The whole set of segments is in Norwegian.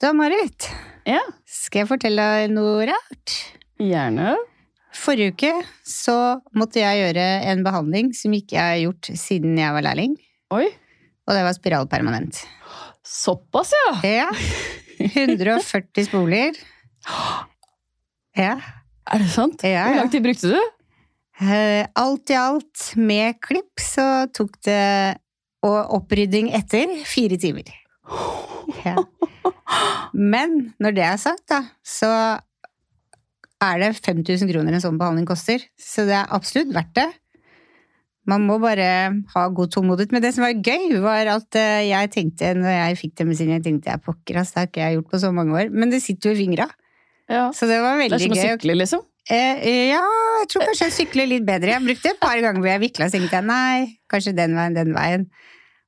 Da, Marit, Ja, skal jeg fortelle deg noe rart? gjerne. Forrige uke så måtte jeg gjøre en behandling som ikke jeg har gjort siden jeg var lærling. Oi, Og det var spiralpermanent. såpass, ja. Ja. 140 spoler. Ja. Er det sant? Ja, Hvor lang tid brukte du? Eh, Alt i alt, med klipp, så tok det Og opprydding etter fire timer. Ja. Men når det er sagt, da, så er det 5000 kroner en sånn behandling koster. Så det er absolutt verdt det. Man må bare ha god tålmodighet. Men det som var gøy, var at eh, jeg tenkte, når jeg fikk det med sin, jeg tenkte jeg pokker, ass, det har ikke jeg gjort på så mange år. Men det sitter jo i fingra. Ja. Så det var Det veldig er som å gøy. sykle, liksom. Eh, ja, jeg tror kanskje jeg sykler litt bedre. Jeg brukte et par ganger hvor jeg vikla, så tenkte jeg nei, kanskje den veien, den veien.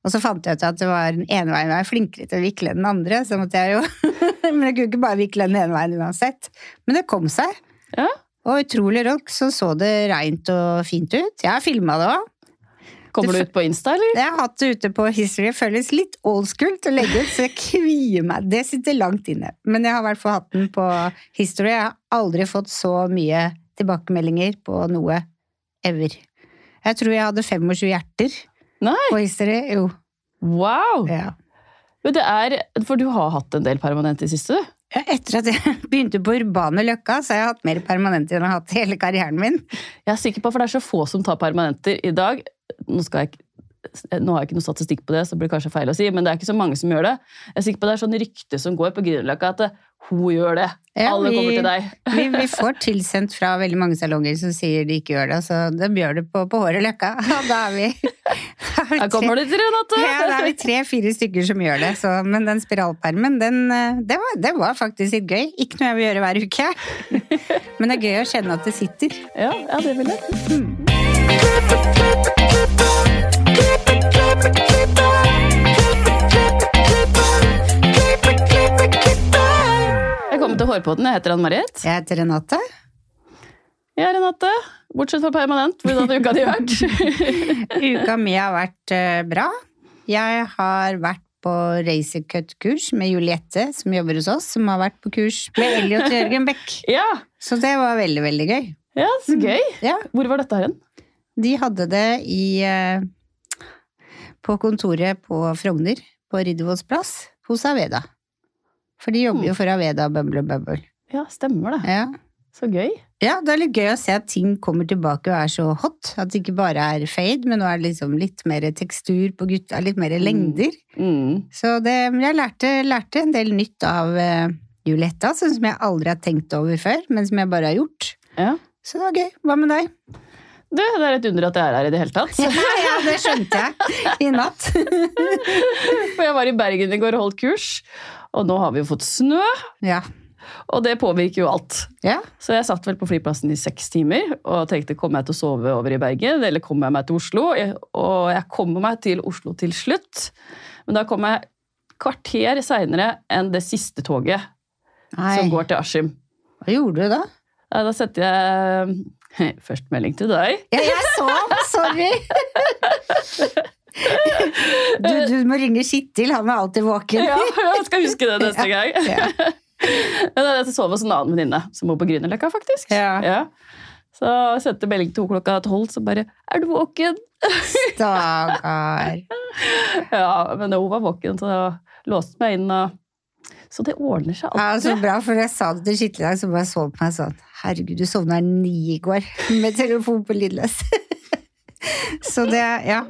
Og så fant jeg ut at det var den ene veien jeg var flinkere til å vikle enn den andre, så måtte jeg jo Men jeg kunne ikke bare vikle den ene veien uansett. Men det kom seg. Ja. Og utrolig rock, så så det reint og fint ut. Jeg har filma det òg. Kommer Det du ut på Insta, eller? Jeg har hatt det ute på History. Det føles litt old school til å legge ut, så jeg kvier meg. Det sitter langt inne. Men jeg har i hvert fall hatt den på History. Jeg har aldri fått så mye tilbakemeldinger på noe ever. Jeg tror jeg hadde 25 hjerter Nei. på History. Jo. Wow! Ja. Men det er, for du har hatt en del permanent i siste, du. Ja, Etter at jeg begynte på Urbane Løkka, så har jeg hatt mer permanent enn jeg har hatt hele karrieren min. Jeg er sikker på, for det er så få som tar permanenter i dag. Nå, jeg, nå har jeg ikke noe statistikk på det, så det blir kanskje feil å si, men det er ikke så mange som gjør det. Jeg er sikker på det er sånn rykte som går på Grünerløkka at hun gjør det. Ja, Alle vi- kommer til deg. Vi, vi får tilsendt fra veldig mange salonger som sier de ikke gjør det, så de gjør det på, på Håret Løkka. Da er vi, da er Her kommer du til, Renate! Ja, det er vi tre-fire stykker som gjør det. Så, men den spiralpermen, den, eh, det, var, det var faktisk litt gøy. Ikke noe jeg vil gjøre hver uke. Men det er gøy å kjenne at det sitter. Ja, ja, det vil jeg. Jeg kommer til Hårpodden. Jeg heter Ann Marit. Jeg heter Renate. Ja, Renate. Bortsett fra permanent, hvordan har uka di vært? Uka mi har vært eh, bra. Jeg har vært på racercut-kurs med Juliette, som jobber hos oss, som har vært på kurs med Elliot Jørgen Beck. ja, Så det var veldig, veldig gøy. ja, så gøy. Ja, Hvor var dette hen? de hadde det i eh, på kontoret på Frogner, på Riddervolls plass, hos Aveda. For de jobber jo for Aveda Bubble og Bubble. Ja, stemmer det. Ja. Så gøy. Ja, det er litt gøy å se at ting kommer tilbake og er så hot. At det ikke bare er fade, men nå er det liksom litt mer tekstur på gutta, litt mer lengder. Mm. Så det, jeg lærte, lærte en del nytt av uh, Julietta, sånn som jeg aldri har tenkt over før, men som jeg bare har gjort. Ja. Så det var gøy. Hva med deg? Du, det er et under at jeg er her i det hele tatt. ja, det skjønte jeg i natt. For jeg var i Bergen i går og holdt kurs, og nå har vi jo fått snø, ja. Og det påvirker jo alt. ja. Så jeg satt vel på flyplassen i seks timer og tenkte kommer jeg til å sove over i Bergen, eller kommer jeg meg til Oslo? Og jeg kommer meg til Oslo til slutt, men da kom jeg kvarter seinere enn det siste toget Nei. som går til Askim. Hva gjorde du da? Da setter jeg først melding til deg. Ja, jeg sov! Sorry! Du, du må ringe Kittil, han er alltid våken. Ja, jeg skal huske det neste gang. Ja. Jeg sov hos en annen venninne som bor på Grünerløkka, faktisk. Ja. Så jeg sendte melding til henne klokka tolv, så bare 'Er du våken?' Stakkar. Ja, men hun var våken, så jeg låste meg inn. og Så det ordner seg Ja, så bra, for jeg sa det til Kittil i dag, så bare så på meg sånn Herregud, du sovna ni i går med telefon på lydløs. Så det, ja.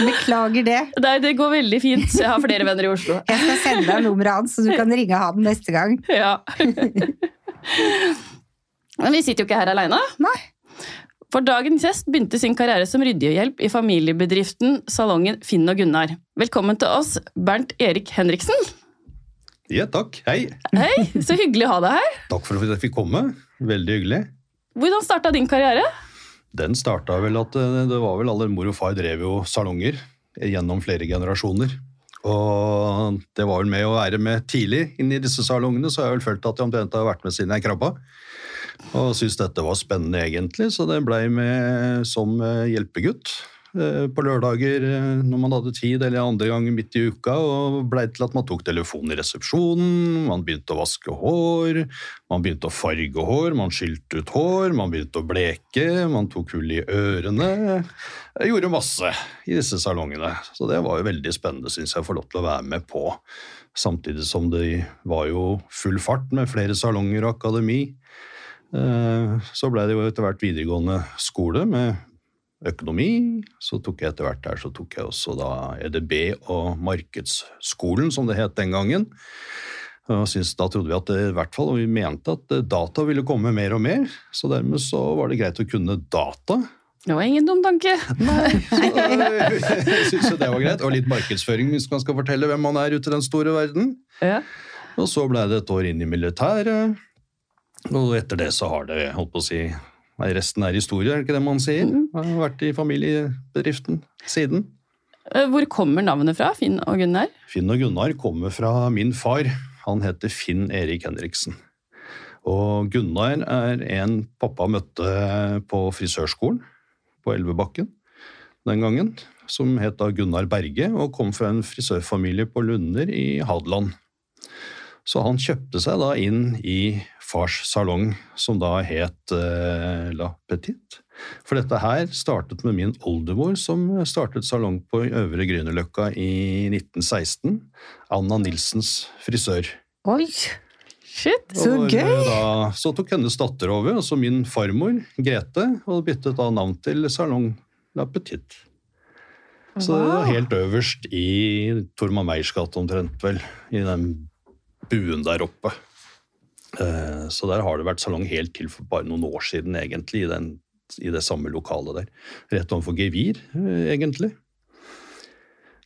Beklager det. Nei, det går veldig fint. Jeg har flere venner i Oslo. Jeg skal sende deg nummeret hans, så du kan ringe han neste gang. Ja. Men vi sitter jo ikke her aleine. Nei. For dagens gjest begynte sin karriere som ryddehjelp i familiebedriften Salongen Finn og Gunnar. Velkommen til oss, Bernt Erik Henriksen. Ja, takk. Hei. Hei, så hyggelig å ha deg her. Takk for at jeg fikk komme. Veldig hyggelig. Hvordan starta din karriere? Den starta vel at eh, det var vel alle mor og far drev jo salonger gjennom flere generasjoner. Og det var vel med å være med tidlig inn i disse salongene, så jeg vel følt at jeg omtrent har vært med siden jeg krabba. Og syntes dette var spennende egentlig, så det blei med som eh, hjelpegutt. Eh, på lørdager eh, når man hadde tid, eller andre ganger midt i uka, og blei til at man tok telefonen i resepsjonen, man begynte å vaske hår, man begynte å farge hår, man skylte ut hår, man begynte å bleke, man tok hull i ørene. Jeg gjorde masse i disse salongene, så det var jo veldig spennende, syns jeg, å få lov til å være med på. Samtidig som det var jo full fart med flere salonger og akademi. Eh, Så ble det jo etter hvert videregående skole med økonomi. Så tok jeg etter hvert der så tok jeg også da EDB og Markedsskolen, som det het den gangen. Og synes, da trodde vi at det, i hvert fall, og vi mente at eh, data ville komme mer og mer, så dermed så var det greit å kunne data. Det var ingen dum tanke. Så jeg synes jo det var greit. Og litt markedsføring hvis man skal fortelle hvem man er ute i den store verden. Ja. Og så ble det et år inn i militæret. Og etter det så har det, holdt på å si Nei, resten er historie, er det ikke det man sier? Jeg har vært i familiebedriften siden. Eh, Hvor kommer navnet fra, Finn og Gunnar? Finn og Gunnar kommer fra min far. Han heter Finn Erik Henriksen. Og Gunnar er en pappa møtte på frisørskolen på Elvebakken den gangen, som het da Gunnar Berge, og kom fra en frisørfamilie på Lunder i Hadeland. Så han kjøpte seg da inn i fars salong, som da het eh, La Petite. For dette her startet med min oldemor, som startet salong på Øvre Grünerløkka i 1916. Anna Nilsens frisør. Oi! Shit. Så Og, gøy! eh, Da, så tok hennes datter over, altså min farmor, Grete, og byttet da navn til Salong La Petite. Så det var helt øverst i Torma Meyers gate omtrent, vel. I den buen der oppe. Eh, Så der har det vært salong helt til for bare noen år siden, egentlig, i, den, i det samme lokalet der. Rett overfor Gevir, eh, egentlig.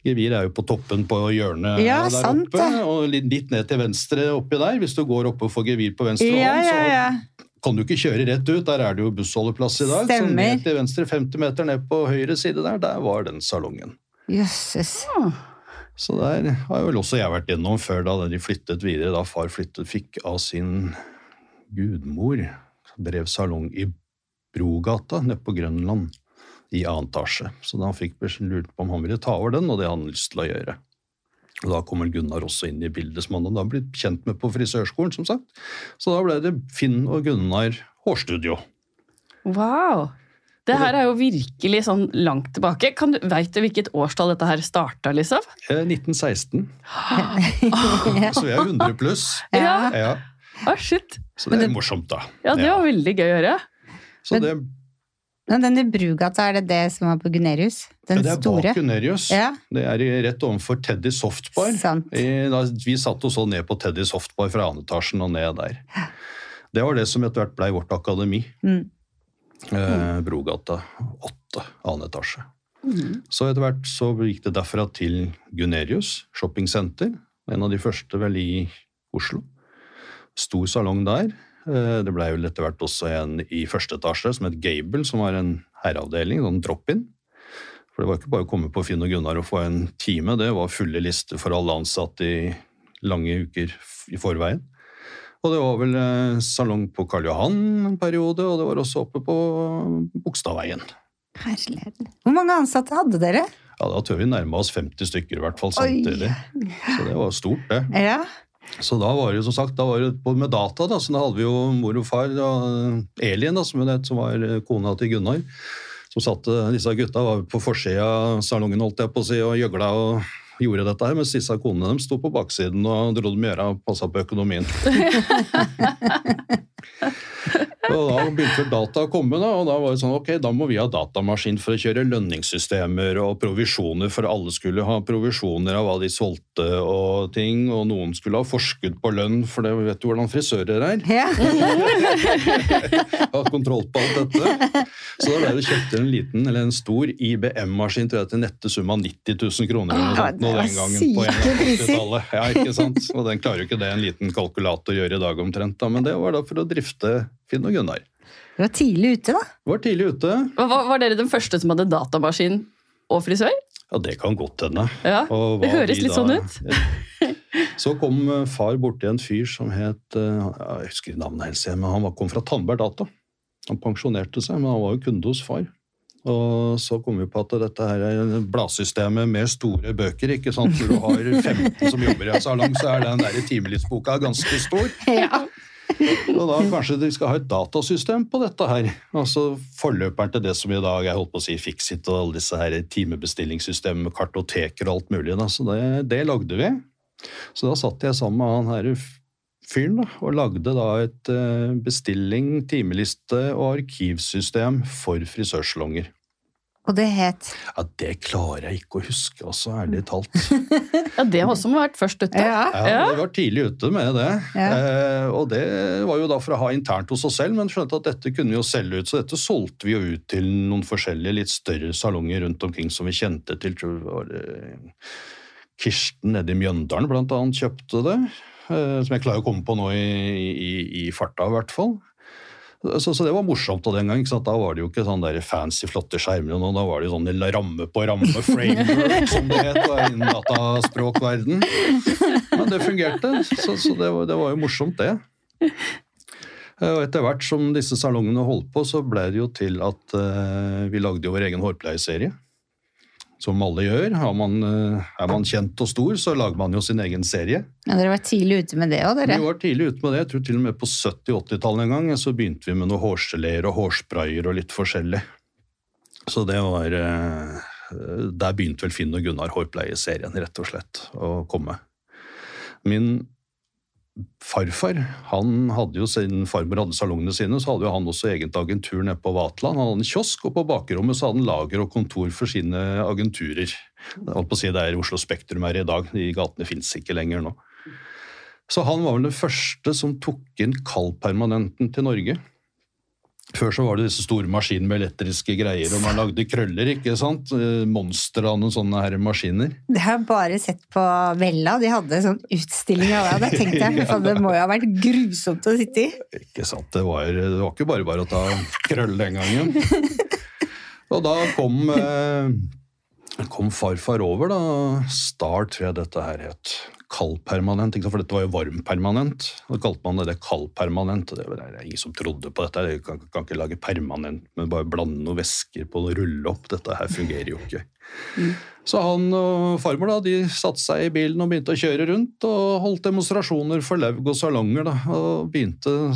Gevir er jo på toppen på hjørnet Ja, der sant oppe, det. og litt, ned til venstre oppi der. Hvis du går oppe for Gevir på venstre Ja, hånd, så ja. kan du ikke kjøre rett ut. Der er det jo bussholdeplass i dag. Så ned til venstre 50 meter ned på høyre side der, der var den salongen. Jøsses. Så der har vel også jeg vært gjennom før da de flyttet videre. Da far flyttet, fikk av sin gudmor drev salong i Brogata nede på Grønland i annen etasje. Så da fikk beskjed- lurt på om han ville ta over den, og det hadde han lyst til å gjøre. Og Da kommer Gunnar også inn i bildet, som han hadde blitt kjent med på frisørskolen. som sagt. Så da ble det Finn og Gunnar hårstudio. Wow. Det her er jo virkelig sånn langt tilbake. Kan du, vet du hvilket årstall dette her starta, liksom? Eh, 1916. Så vi er 100 pluss. Ja. Ja, Ah, shit. så det er morsomt, da. Ja, det var veldig gøy å høre. Så det, Men den i Brugata, er det det som var på Gunerius? Den det er store? bak Gunerius. Ja, Det er rett overfor Teddy Softbar. sant. I, da, vi satt og så ned på Teddy Softbar fra annen etasjen og ned der. Det var det som etter hvert blei vårt akademi. Mm. Eh, Brogata 8, annen etasje. Så etter hvert så gikk det derfra til Gunerius shoppingsenter. En av de første vel i Oslo. Stor salong der. Eh, Det blei vel etter hvert også en i første etasje som het Gable, som var en herreavdeling, sånn drop-in. For det var ikke bare å komme på Finn og Gunnar og få en time, det var fulle lister for alle ansatte i lange uker i forveien. Og det var vel eh, salong på Karl Johan en periode, og det var også oppe på Bogstadveien. Herlighet. Hvor mange ansatte hadde dere? Ja, da tør vi nærme oss 50 stykker i hvert fall Oi. samtidig. Så det var stort, det. Ja. Så da var det som sagt, da var det både med data, da, så da hadde vi jo mor og far og Elin, da, som, det, som var kona til Gunnar. Som satte disse gutta var på forsida av salongen holdt jeg på å si, og gjøgla og gjorde dette her, mens disse konene dem sto på baksiden og dro dem i øra og passa på økonomien. og da begynte data å komme, da, og da var det sånn ok, da må vi ha datamaskin for å kjøre lønningssystemer og provisjoner, for alle skulle ha provisjoner av hva de solgte og ting, og noen skulle ha forskudd på lønn, for det vet du hvordan frisører er. ja. Ha kontroll på alt dette. Så da ble det kjøpt en liten, eller en stor IBM-maskin tror jeg, til nette sum av 90 000 kroner eller noe Ah, sånt det var syke priser. Ja, ikke sant? Og den klarer jo ikke det en liten kalkulator gjør i dag omtrent, da. men det var da for å drifte Finn og Gunnar. Du var tidlig ute, da. Var tidlig ute. Var, var dere den første som hadde datamaskin og frisør? Ja, det kan godt hende. Ja, det høres litt da- sånn ut. Så kom eh, far borti en fyr som het eh, Jeg husker navnet helt, men han kom fra Tandberg Data. Han pensjonerte seg, men han var jo kunde hos far Og så kom vi på at dette her er bladsystemet med store bøker. ikke sant? Når du har 15 som jobber i en salong, så er den der timelivsboka ganske stor. Ja. Og da kanskje de skal ha et datasystem på dette her. Altså Forløperen til det som i dag er holdt på å si Fixit og alle disse her med kartoteker og alt mulig. Da. Så det, det lagde vi. Så da satt jeg sammen med han her fyren da, og lagde da et eh, bestilling, timeliste og arkivsystem for frisørsalonger. Og det het Ja, Det klarer jeg ikke å huske, altså, ærlig talt. Ja, det må også vært først ute. Ja. Ja, Ja. Vi var tidlig ute med det. Ja. Eh, og det var jo da for å ha internt hos oss selv, men skjønte at dette kunne vi jo selge ut, så dette solgte vi jo ut til noen forskjellige litt større salonger rundt omkring som vi kjente til. Tror var det Kirsten nede i Mjøndalen blant annet kjøpte det, eh, som jeg klarer å komme på nå i, i, i farta i hvert fall. Så, så det var morsomt og den gang. Da var det jo ikke sånn der fancy, flotte skjermer. og Da var det jo sånn ramme på ramme, framework, som det het innen dataspråkverden. Men det fungerte, så, så det, var, det var jo morsomt, det. Eh, Og etter hvert som disse salongene holdt på, så ble det jo til at uh, vi lagde jo vår egen hårpleieserie. Som alle gjør. Man, eh, er man kjent og stor, så lager man jo sin egen serie. Ja, Dere var tidlig ute med det òg, dere. Vi var tidlig ute med det. Jeg tror til og med på 70-80-tallet en gang så begynte vi med noe hårgeleer og hårsprayer og litt forskjellig. Så det var eh, Der begynte vel Finn og Gunnar hårpleieserien, rett og slett, å komme. Min farfar han hadde jo sin farmor hadde salongene sine, så hadde jo han også eget agentur nede på Vatland. Han hadde en kiosk, og på bakrommet så hadde han lager og kontor for sine agenturer. Jeg holdt på å si Det er Oslo Spektrum her i dag, de gatene fins ikke lenger nå. Så han var vel den første som tok inn kaldpermanenten til Norge. Før så var det disse store maskinene med elektriske greier, og man lagde krøller, ikke sant? Eh, Monstre av noen sånne her maskiner. Det har jeg bare sett på Vella. De hadde sånn utstilling av det. Da tenkte jeg, for det må jo ha vært grusomt å sitte i. Ikke sant, det var, det var ikke bare bare å ta krøll den gangen. Og da kom, eh, kom farfar over, da. Star, tror jeg dette her het. Kaldpermanent, for dette var jo varmpermanent. Da kalte man det det kaldpermanent. Det er ingen som trodde på dette. Du kan, kan ikke lage permanent, men bare blande noen væsker på og rulle opp. Dette her fungerer jo ikke. Så han og farmor da, de satte seg i bilen og begynte å kjøre rundt og holdt demonstrasjoner for laug og salonger. da, og begynte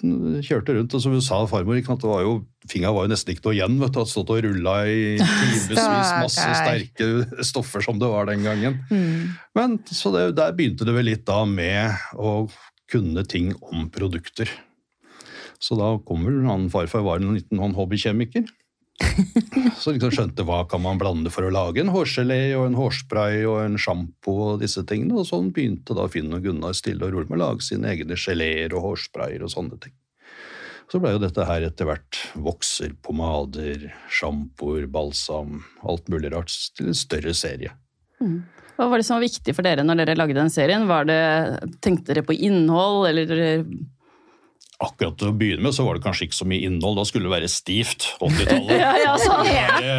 kjørte rundt, og som hun sa, farmor, ikke sant, det var jo, fingeren var jo nesten ikke noe igjen. vet du, Hadde stått og rulla i timevis, masse sterke stoffer som det var den gangen. Mm. Men så det, Der begynte det vel litt da med å kunne ting om produkter. Så da kom vel han farfar var en liten hobbykjemiker. Så liksom skjønte hva kan man blande for å lage en hårgelé og en hårspray og en sjampo og disse tingene. Og sånn begynte da Finn og Gunnar stille og rolig med å lage sine egne geleer og hårsprayer og sånne ting. Så ble jo dette her etter hvert vokser, pomader, sjampoer, balsam, alt mulig rart til en større serie. Hva var det som var viktig for dere når dere lagde den serien? Det, tenkte dere på innhold, eller Akkurat til å begynne med så var det kanskje ikke så mye innhold, da skulle det være stivt. 80-tallet. Ja, ja, sånn.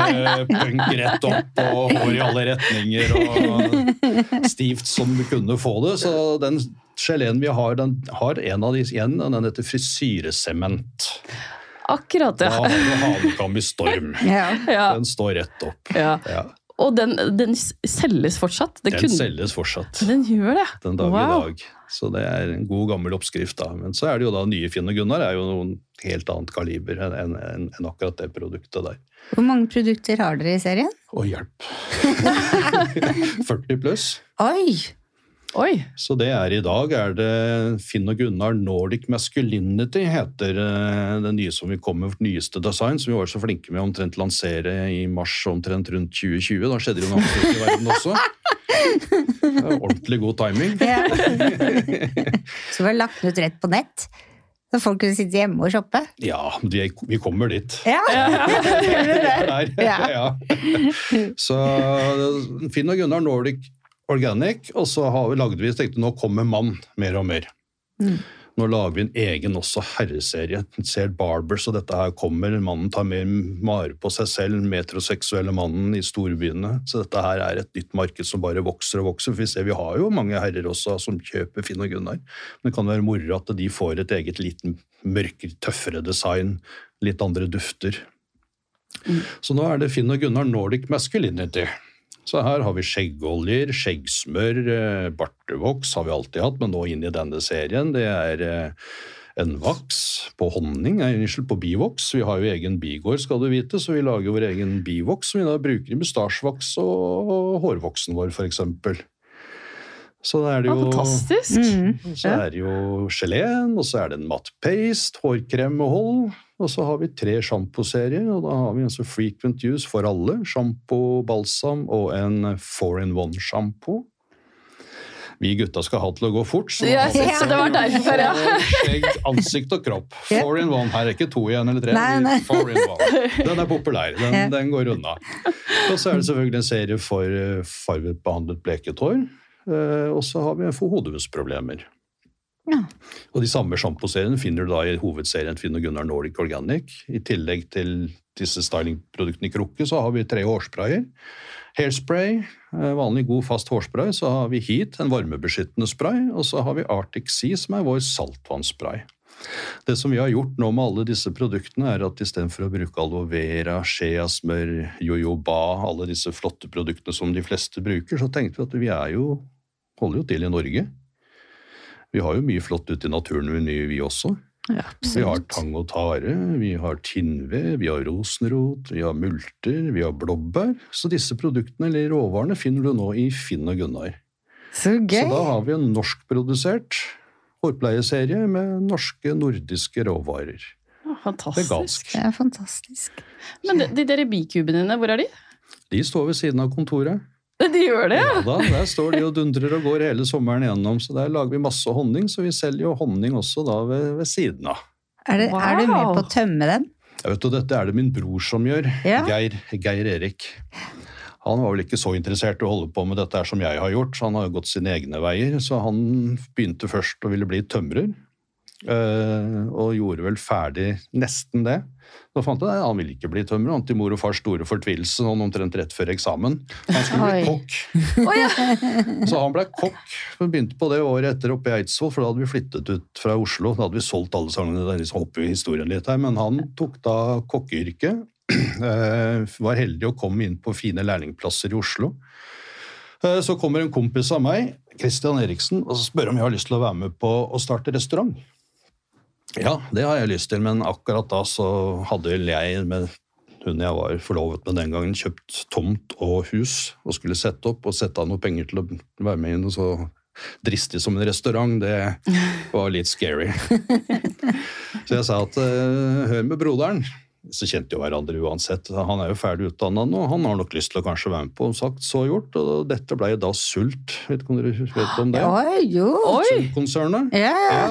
Bare Punk rett opp og hår i alle retninger og stivt som du kunne få det. Så den geleen vi har, den har en av de igjen, og den heter frisyresement. Akkurat, ja. Da har du hanekam i storm. Ja. ja. Den står rett opp. ja. Og den, den selges fortsatt? Den, den kunne- selges fortsatt. Den gjør det? den dag Wow. i dag. Så det er en god gammel oppskrift. da. Men så er det jo da nye Finn og Gunnar er jo noen helt annet kaliber enn en, en akkurat det produktet der. Hvor mange produkter har dere i serien? Å, hjelp! 40 pluss. Oi! Oi! Så det er i dag er det Finn og Gunnar Nordic Masculinity heter eh, det nye som vi kom med vårt nyeste design, som vi var så flinke med å omtrent lansere i mars omtrent rundt 2020. Da skjedde det jo noe annet i verden også. Ordentlig god timing. Ja. Så vi har lagt ut rett på nett, så folk kunne sitte hjemme og shoppe. Ja, de, vi kommer dit. Ja, Vi. Ja. Ja. Så Finn og Gunnar Nordic Organic, og så har vi lagde vi, tenkte nå kommer mann mer og mer. Mm. Nå lager vi en egen også herreserie. Ser Barbers, og dette her kommer. Mannen tar mer mare på seg selv, metroseksuelle mannen i storbyene. Så dette her er et nytt marked som bare vokser og vokser. For vi ser vi har jo mange herrer også som kjøper Finn og Gunnar. Men det kan være moro at de får et eget litt mørkere, tøffere design, litt andre dufter. Så nå er det Finn og Gunnar Nordic Masculinity. Så her har vi skjeggoljer, skjeggsmør, eh, bartevoks har vi alltid hatt, men nå inn i denne serien. Det er eh, en vaks på honning, nei, unnskyld, på bivoks. Vi har jo egen bigård, skal du vite, så vi lager vår egen bivoks som vi da bruker i mustasjevaks og hårvoksen vår, f.eks. Så er det jo fantastisk. Mm. så er det jo geleen, og så er det en matt paste, hårkrem med hold. Og så har vi tre sjamposerier, og da har vi altså frequent use for alle. Sjampo, balsam og en four-in-one-sjampo. Vi gutta skal ha til å gå fort, så ja, har det var derfor, ja. skjegg, ansikt og kropp. Four in one. Her er ikke to igjen eller tre. Nei, nei. Four in one. Den er populær. Den, Ja. den går unna. Og så er det selvfølgelig en serie for eh, farvet behandlet bleket hår. Eh, Og så har vi hodehusproblemer. Ja. Og de samme sjamposeriene finner du da i hovedserien Finn og Gunnar Nordic Organic. I tillegg til disse stylingproduktene i krukke, så har vi tre hårsprayer. Hairspray, eh, vanlig god fast hårspray. Så har vi Heat, en varmebeskyttende spray. Og så har vi Arctic Sea, som er vår saltvannsspray. Det som vi har gjort nå med alle disse produktene, er at istedenfor å bruke aloe vera, sheasmør, jojoba, alle disse flotte produktene som de fleste bruker, så tenkte vi at vi er jo, holder jo til i Norge. Vi har jo mye flott ute i naturen, vi, vi også. Ja, Vi har tang og tare, vi har tinnved, vi har rosenrot, vi har multer, vi har blåbær. Så disse produktene eller råvarene finner du nå i Finn og Gunnar. Så Så da har vi en norskprodusert hårpleieserie med norske, nordiske råvarer. Ja, Fantastisk. Vegansk. Det er fantastisk. Men de, de der bikubene dine, hvor er de? De står ved siden av kontoret. De gjør det, ja. Ja da, Der står de og dundrer og går hele sommeren gjennom. Så der lager vi masse honning, så vi selger jo honning også da ved, ved siden av. Er, det, er du med på å tømme den? Jeg vet, du, Dette er det min bror som gjør. Ja. Geir, Geir Erik. Han var vel ikke så interessert i å holde på med dette som jeg har gjort, så han har gått sine egne veier. Så han begynte først å ville bli tømrer, eh, og gjorde vel ferdig nesten det. Så fant jeg at han ville ikke bli tømrer, han til mor og fars store fortvilelse, sånn omtrent rett før eksamen. Han skulle bli kokk. Oh, ja. Så han ble kokk. Vi begynte på det året etter oppe i Eidsvoll, for da hadde vi flyttet ut fra Oslo. Da hadde vi solgt alle sangene, det er liksom oppe i historien litt her, men han tok da kokkeyrket. Eh, var heldig og kom inn på fine lærlingplasser i Oslo. Eh, Så kommer en kompis av meg, Christian Eriksen, og spør om jeg har lyst til å være med på å starte restaurant. Ja, det har jeg lyst til, men akkurat da så hadde vel jeg med hun jeg var forlovet med den gangen, kjøpt tomt og hus og skulle sette opp og sette av noe penger til å være med i noe så dristig som en restaurant, det var litt scary. Så jeg sa at eh, hør med broderen. Så kjente jo hverandre uansett. Han er jo ferdig utdanna nå, han har nok lyst til å kanskje være med på. Sagt så gjort, og dette ble da Sult. Vet ikke om dere vet om det? Oi, jo. Oi! Sult-konsernet. Ja, ja.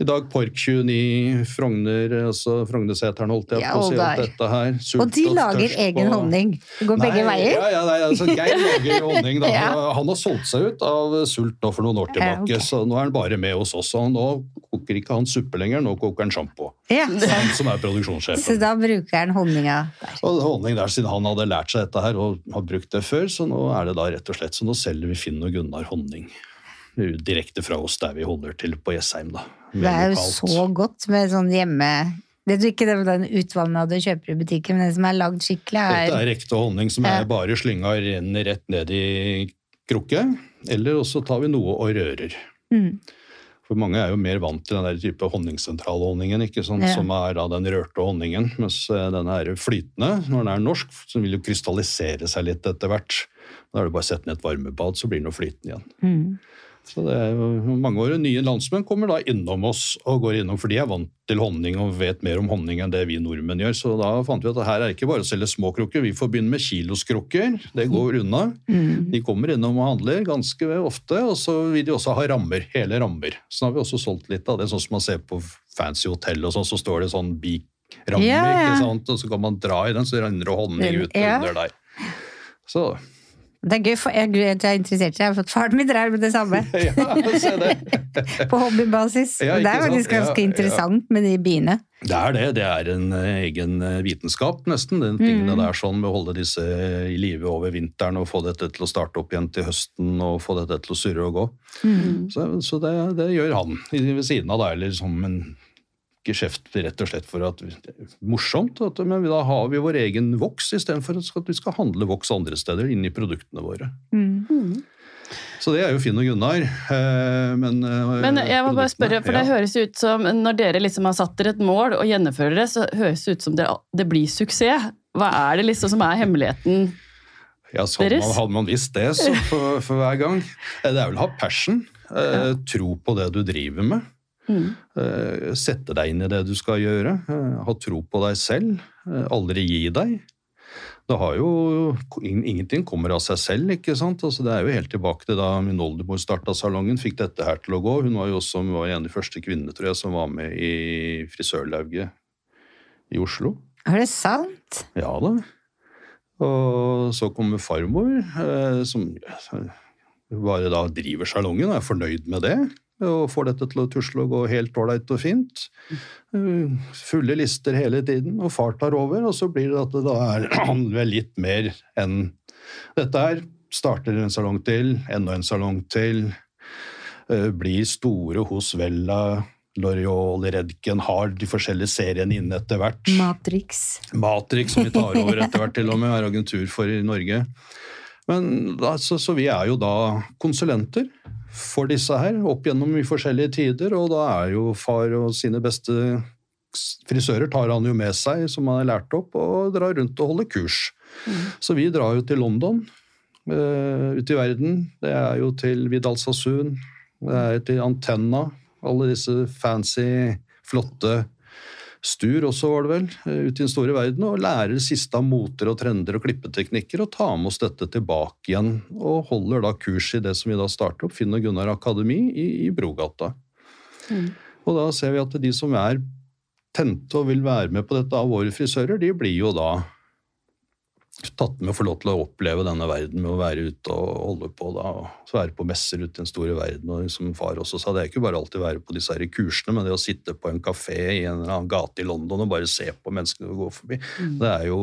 I dag Park 29, Frogner, altså Frognerseteren, holdt jeg Ja, på å si. alt dette her. Sult Og de lager tørst egen og- honning. Det går begge veier. Ja, ja, nei, altså, Geir lager honning. Da. Ja. Han har solgt seg ut av Sult nå for noen år tilbake, ok. så nå er han bare med hos oss. Og nå koker ikke han suppe lenger, nå koker han sjampo. Ja, Han som er Så da bruker han honninga der. Og honning der, Siden han hadde lært seg dette her og har brukt det før, så nå er det da rett og slett så nå selger vi Finn og Gunnar honning. Direkte fra oss der vi holder til på Jessheim. da. Det er jo lokalt. så godt med sånn hjemme... Det er ikke den- den utvanna du kjøper i butikken, men den som er lagd skikkelig, er Dette er ekte honning som er bare slynga renner rett ned i krukke. Eller også tar vi noe og rører. mm. For mange er jo mer vant til den der type honningsentralhonningen, ikke sant? Ja. som er da den rørte honningen. Mens eh, denne er flytende. Når den er norsk, så vil jo krystallisere seg litt etter hvert. Da er det bare å sette ned et varmebad, så blir den jo flytende igjen. Mm. Så det er jo Mange år. nye landsmenn kommer da innom oss, og går innom, for de er vant til honning og vet mer om honning enn det vi nordmenn gjør. Så da fant vi at det her er ikke bare å selge små krukker, vi får begynne med kiloskrukker. Det går unna. Mm. De kommer innom og handler ganske ofte, og så vil de også ha rammer. Hele rammer. Så da har vi også solgt litt av det, sånn som man ser på fancy hotell og sånn, så står det sånn bik-rammer, Ja, ja. ikke sant? og så kan man dra i den, så renner det honning ut Ja. under der. Så Det er gøy, for jeg, jeg er interessert. Jeg har fått faren min drev med det samme. ja, det. På hobbybasis. Ja, det er faktisk? Ganske ja. interessant med de biene. Det er det. Det er en eh, egen eh, vitenskap, nesten. Den Mm. der sånn med å holde disse i live over vinteren og få dette til å starte opp igjen til høsten og få dette til å surre og gå. Mm. Så, så det, det gjør han ved siden av, da, eller som en geskjeft rett og slett for at morsomt, at, men da har vi vår egen voks istedenfor at vi skal handle voks andre steder inn i produktene våre. Mm. Så det er jo Finn og Gunnar. eh, Men, eh, Men jeg må bare spørre, for det ja. høres ut som når dere liksom har satt dere et mål og gjennomfører det, så høres det ut som det, det blir suksess. Hva er det liksom som er hemmeligheten? Ja, så hadde man, hadde man visst det så for, for hver gang. Eh, Det er vel å ha passion. eh, Tro på det du driver med. Mm. Eh, Sette deg inn i det du skal gjøre. eh, Ha tro på deg selv. eh, Aldri gi deg. Det har jo, Ingenting kommer av seg selv. ikke sant? Altså, det er jo helt tilbake til da min oldemor starta salongen, fikk dette her til å gå. Hun var jo også var en av de første kvinnene tror jeg, som var med i Frisørlauget i Oslo. Er det sant? Ja da. Og så kommer farmor, som bare da driver salongen og er fornøyd med det. Og får dette til å tusle og gå helt ålreit og fint. Eh, Fulle lister hele tiden, og far tar over. Og så blir det at det da er handler litt mer enn dette her. Starter en salong til, enda en salong til. eh, Blir store hos Vella, L'Oreal, Redken, har de forskjellige seriene inne etter hvert. Matrix. Matrix, som vi tar over etter hvert til og med, er agentur for i Norge. Men altså, så, vi er jo da konsulenter for disse her, opp gjennom i forskjellige tider, og da er jo far og sine beste frisører tar han jo med seg, som han har lært opp, og drar rundt og holder kurs. Så vi drar jo til London, uh, ut i verden. Det er jo til Vidal Sassoon, det er til Antenna, alle disse fancy, flotte Stur også, var det vel, eh, ut i den store verden, og lærer det siste av moter og trender og klippeteknikker, og tar med oss dette tilbake igjen, og holder da kurs i det som vi da starter opp, Finn og Gunnar Akademi i, i Brogata. Mm. Og da ser vi at de som er tente og vil være med på dette av våre frisører, de blir jo da tatt med å få lov til å oppleve denne verden med å være ute og holde på da, og så være på messer ute i den store verden. Og som far også sa, det er ikke bare alltid å være på disse her kursene, men det å sitte på en kafé i en eller annen gate i London og bare se på menneskene gå forbi, det er jo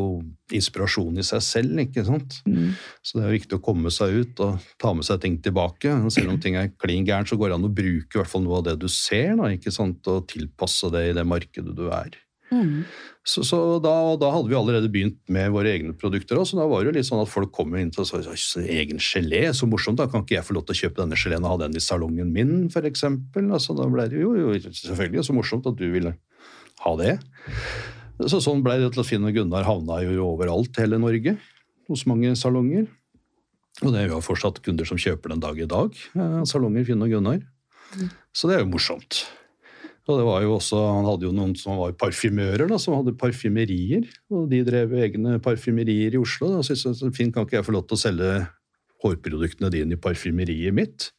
inspirasjon i seg selv, ikke sant? Mm. Så det er viktig å komme seg ut og ta med seg ting tilbake. Selv om ting er klin gærent, så går det an å bruke i hvert fall noe av det du ser, da, ikke sant? og tilpasse det i det markedet du er. Mm. Så, så da, da hadde vi allerede begynt med våre egne produkter. Også, så da var det jo litt sånn at folk kom inn og sa egen gelé, så morsomt, da kan ikke jeg få lov til å kjøpe denne geleen og ha den i salongen min, f.eks. Altså, da ble det jo, jo selvfølgelig så morsomt at du ville ha det. Så sånn ble det til at Finn og Gunnar havna jo overalt i hele Norge, hos mange salonger. Og det er jo fortsatt kunder som kjøper den dag i dag, eh, salonger Finn og Gunnar. Så det er jo morsomt. Og det var jo også, Han hadde jo noen som var parfymører, da, som hadde parfymerier. Og de drev egne parfymerier i Oslo. Da syntes så fint kan ikke jeg få lov til å selge hårproduktene dine i parfymeriet mitt?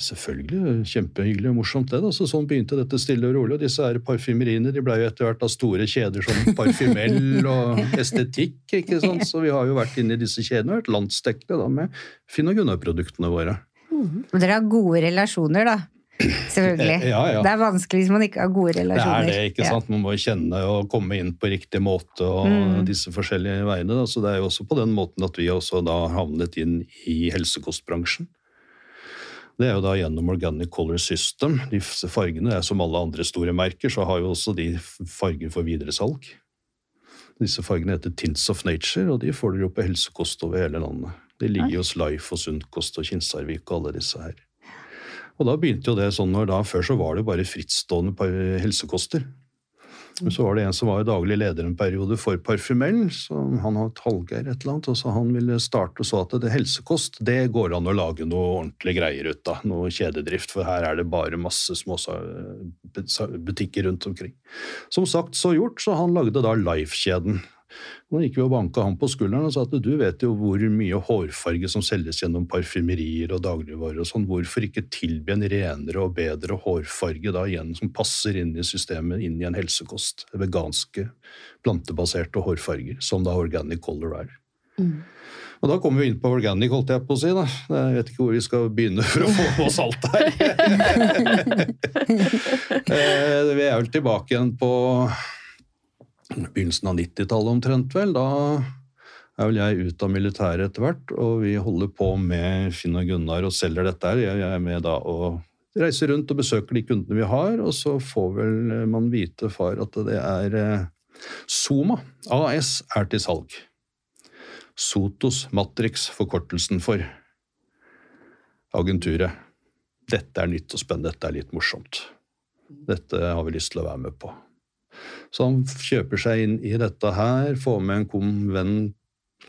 Selvfølgelig, kjempehyggelig og morsomt det. da, så Sånn begynte dette stille og rolig. og Disse her parfymeriene de ble jo etter hvert av store kjeder som Parfymell og Estetikk. ikke sant? Så vi har jo vært inne i disse kjedene og vært landsdekkende med Finn og Gunnar-produktene våre. Mm. dere har gode relasjoner, da. Selvfølgelig. Ja, ja. Det er vanskelig hvis man ikke har gode relasjoner. Det er det, ikke sant? Man må kjenne og komme inn på riktig måte og Mm. disse forskjellige veiene. Da. Så det er jo også på den måten at vi også da havnet inn i helsekostbransjen. Det er jo da gjennom Organic Color System. Disse fargene er som alle andre store merker, så har jo også de farger for videresalg. Disse fargene heter Tints of Nature, og de får dere jo på helsekost over hele landet. De ligger jo hos Life og Sundkost og Kinsarvik og alle disse her. Og da begynte jo det sånn da, Før så var det bare frittstående helsekoster. Men så var det en som var daglig leder en periode for Parfymell. Han har et Hallgeir et eller annet, og så han ville starte og så at det helsekost det går an å lage noe ordentlige greier ut av. Noe kjededrift, for her er det bare masse små sa- sa- butikker rundt omkring. Som sagt så gjort, så han lagde da Life-kjeden. Nå gikk vi og banka han på skulderen og sa at du vet jo hvor mye hårfarge som selges gjennom parfymerier og dagligvarer og sånn. Hvorfor ikke tilby en renere og bedre hårfarge da igjen som passer inn i systemet, inn i en helsekost? Veganske, plantebaserte hårfarger, som da Organic Color er. Mm. Og da kommer vi inn på organic, holdt jeg på å si. da. Jeg vet ikke hvor vi skal begynne for å få på oss alt her. Eh, vi er vel tilbake igjen på begynnelsen av 90-tallet omtrent, vel. Da er vel jeg ut av militæret etter hvert, og vi holder på med Finn og Gunnar og selger dette her. Jeg er med da og reiser rundt og besøker de kundene vi har, og så får vel man vite far at det er eh, Soma AS er til salg. Sotos Matrix, forkortelsen for agenturet. Dette er nytt og spennende, dette er litt morsomt. Dette har vi lyst til å være med på. Så han kjøper seg inn i dette her, får med en god venn,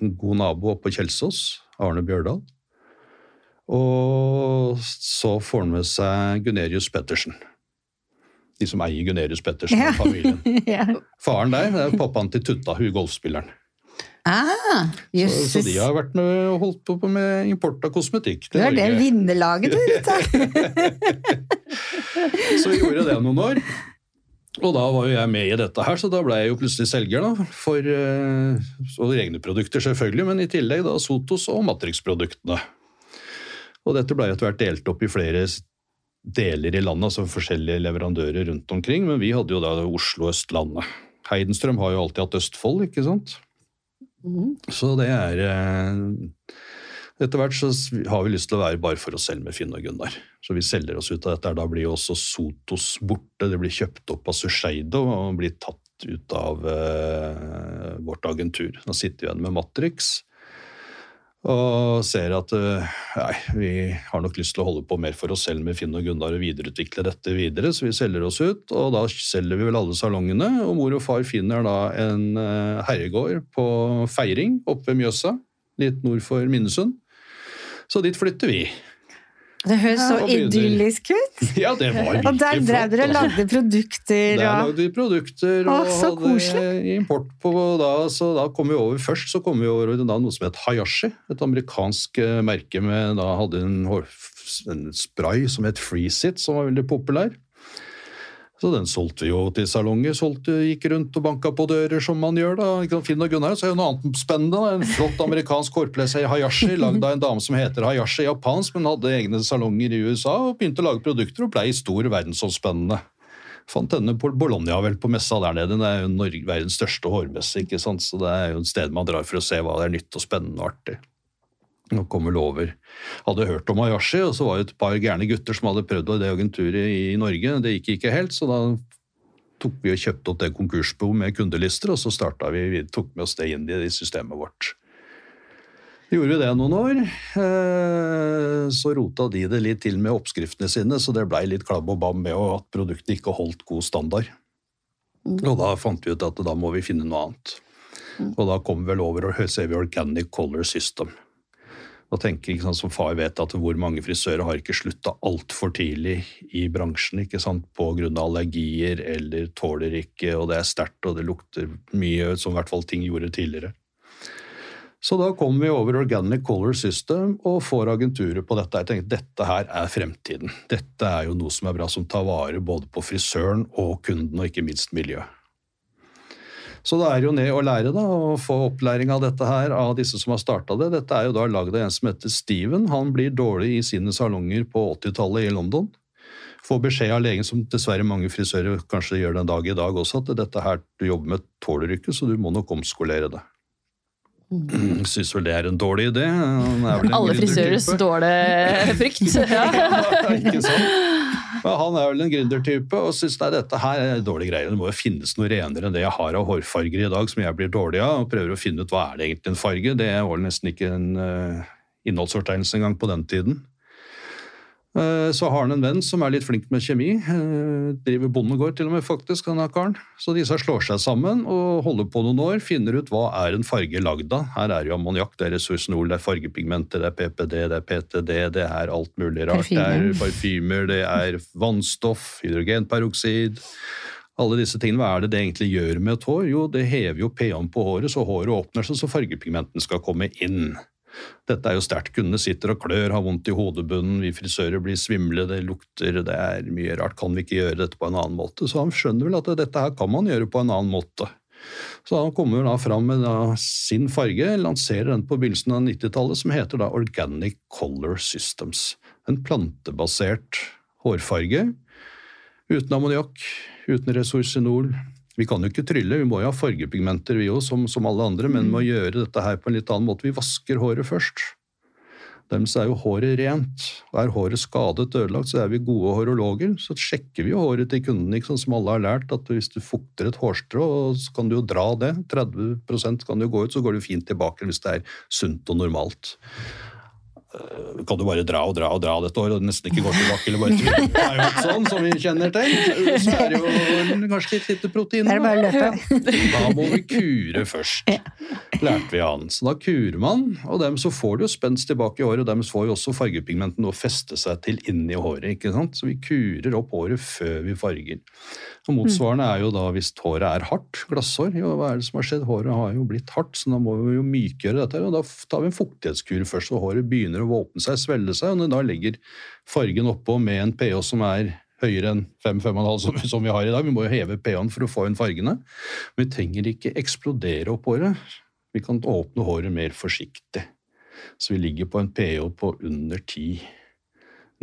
en god nabo oppe på Kjelsås, Arne Bjørdal. Og så får han med seg Gunerius Pettersen. De som eier Gunerius Pettersen og familien. ja. Faren der det er pappaen til Tutta, hun golfspilleren. Ah, Så, så de har vært med holdt på med import av kosmetikk Det til er det Norge. vinnerlaget, du. Så vi gjorde det noen år. Og da var jo jeg med i dette her, så da ble jeg jo plutselig selger da, for eh, og egne produkter selvfølgelig, men i tillegg da Sotos og Matrix-produktene. Og dette ble etter hvert delt opp i flere deler i landet, altså forskjellige leverandører rundt omkring, men vi hadde jo da Oslo og Østlandet. Heidenstrøm har jo alltid hatt Østfold, ikke sant? Mm. Så det er eh, Etter hvert så har vi lyst til å være bare for oss selv med Finn og Gunnar. Så vi selger oss ut av dette. Da blir jo også Sotos borte. Det blir kjøpt opp av Susheido og blir tatt ut av eh, vårt agentur. Da sitter vi igjen med Matrix og ser at eh, nei, vi har nok lyst til å holde på mer for oss selv med Finn og Gunnar og videreutvikle dette videre, så vi selger oss ut. Og da selger vi vel alle salongene, og mor og far finner da en eh, herregård på Feiring oppe ved Mjøsa, litt nord for Minnesund. Så dit flytter vi. Det høres så og idyllisk ut. Ja, det var virkelig flott. Og der drev dere og lagde produkter Der lagde vi produkter og så hadde import på da, så da kom vi over først så kom vi over da noe som het Hayashi, et amerikansk eh, merke med da hadde en, en spray som het Freeze It, som var veldig populær. Så den solgte vi jo til salonger, solgte, gikk rundt og banka på dører som man gjør da. Finn og Gunnar, så er jo noe annet spennende. En flott amerikansk hårplese i Hayashi, lagd av en dame som heter Hayashi japansk, men hadde egne salonger i USA og begynte å lage produkter og blei stor verdensomspennende. Fant denne på Bologna vel på messa der nede. Det er jo Norge, verdens største hårmesse, ikke sant? så det er jo et sted man drar for å se hva det er nytt og spennende og artig. Nå kom vel over. Hadde hørt om Ayashi, og så var det et par gærne gutter som hadde prøvd det agenturet i Norge. Det gikk ikke helt, så da tok vi og kjøpte opp det konkursbo med kundelister, og så starta vi, vi tok med oss det inn i systemet vårt. Gjorde vi det noen år, eh, så rota de det litt til med oppskriftene sine, så det blei litt klabb og bam med at produktet ikke holdt god standard. Og da fant vi ut at da må vi finne noe annet. Og da kom vi vel over og ser vi Organic Color System. Og tenker, ikke sant, som far vet at hvor mange frisører har ikke slutta altfor tidlig i bransjen ikke sant, av allergier eller tåler ikke, og det er sterkt og det lukter mye, som i hvert fall ting gjorde tidligere. Så da kom vi over Organic Color System og får agenturer på dette. Jeg tenkte dette her er fremtiden. Dette er jo noe som er bra, som tar vare både på frisøren og kunden, og ikke minst miljøet. Så det er jo ned og lære da, og få opplæring av dette her av disse som har starta det. Dette er jo da lagd av en som heter Steven. Han blir dårlig i sine salonger på 80-tallet i London. Får beskjed av legen, som dessverre mange frisører kanskje gjør den dag i dag også, at dette her du jobber med tåler ikke, så du må nok omskolere det. Syns vel det er en dårlig idé. En Alle gründertype. dårlige frykt. Ja. ikke sant? Men han er vel en gründertype og syns nei, dette her er dårlige greier. Det må jo finnes noe renere enn det jeg har av hårfarger i dag, som jeg blir dårlig av. Og prøver å finne ut hva er det egentlig en farge. Det var nesten ikke en uh, innholdsfortegnelse engang på den tiden. Eh, Så har han en venn som er litt flink med kjemi. eh, Driver bondegård til og med, faktisk, denne karen. Så disse slår seg sammen og holder på noen år. Finner ut hva er en farge lagd av. Her er jo ammoniakk, det er ressursnol, det er fargepigmenter, det er PPD, det er PTD, det er alt mulig rart. Det er parfymer, det er vannstoff, hydrogenperoksid. Alle disse tingene, Hva er det det egentlig gjør med et hår? Jo, det hever jo pH-en på håret, så håret åpner seg så fargepigmenten skal komme inn. Dette er jo sterkt. Kundene sitter og klør, har vondt i hodebunnen, vi frisører blir svimle, det lukter, det er mye rart. Kan vi ikke gjøre dette på en annen måte? Så han skjønner vel at dette her kan man gjøre på en annen måte. Så han kommer da fram med da sin farge, lanserer den på begynnelsen av 90-tallet, som heter da Organic Color Systems. En plantebasert hårfarge uten ammoniakk, uten resorcinol. Vi kan jo ikke trylle, vi må jo ha fargepigmenter vi òg, som, som alle andre, men må gjøre dette her på en litt annen måte. Vi vasker håret først. Dems er jo håret rent. Er håret skadet, ødelagt, så er vi gode horologer. Så sjekker vi jo håret til kunden, ikke sånn som alle har lært. at Hvis du fukter et hårstrå, så kan du jo dra det. 30% kan jo gå ut, så går det fint tilbake hvis det er sunt og normalt. Eh, kan du bare dra og dra og dra dette året og nesten ikke går tilbake eller bare tvinne Det er jo ikke sånn, som vi kjenner til. Så er det jo kanskje litt lite protein. Det er bare. Da må vi kure først, lærte vi an. Så da kurer man, og dem så får du jo spenst tilbake i håret, og dem får jo også fargepigmenten å feste seg til inni håret. ikke sant? Så vi kurer opp håret før vi farger. Og Motsvarende er jo da hvis håret er hardt, glasshår. Jo, hva er det som har skjedd? Håret har jo blitt hardt, så da må vi jo mykgjøre dette. og Da tar vi en fuktighetskur først, så håret begynner å åpne seg, svelle seg. og Når da legger fargen oppå med en pH som er høyere enn 5-5,5 som, som vi har i dag. Vi må jo heve pH-en for å få inn fargene. Men vi trenger ikke eksplodere opp håret. Vi kan åpne håret mer forsiktig. Så vi ligger på en pH på under 10.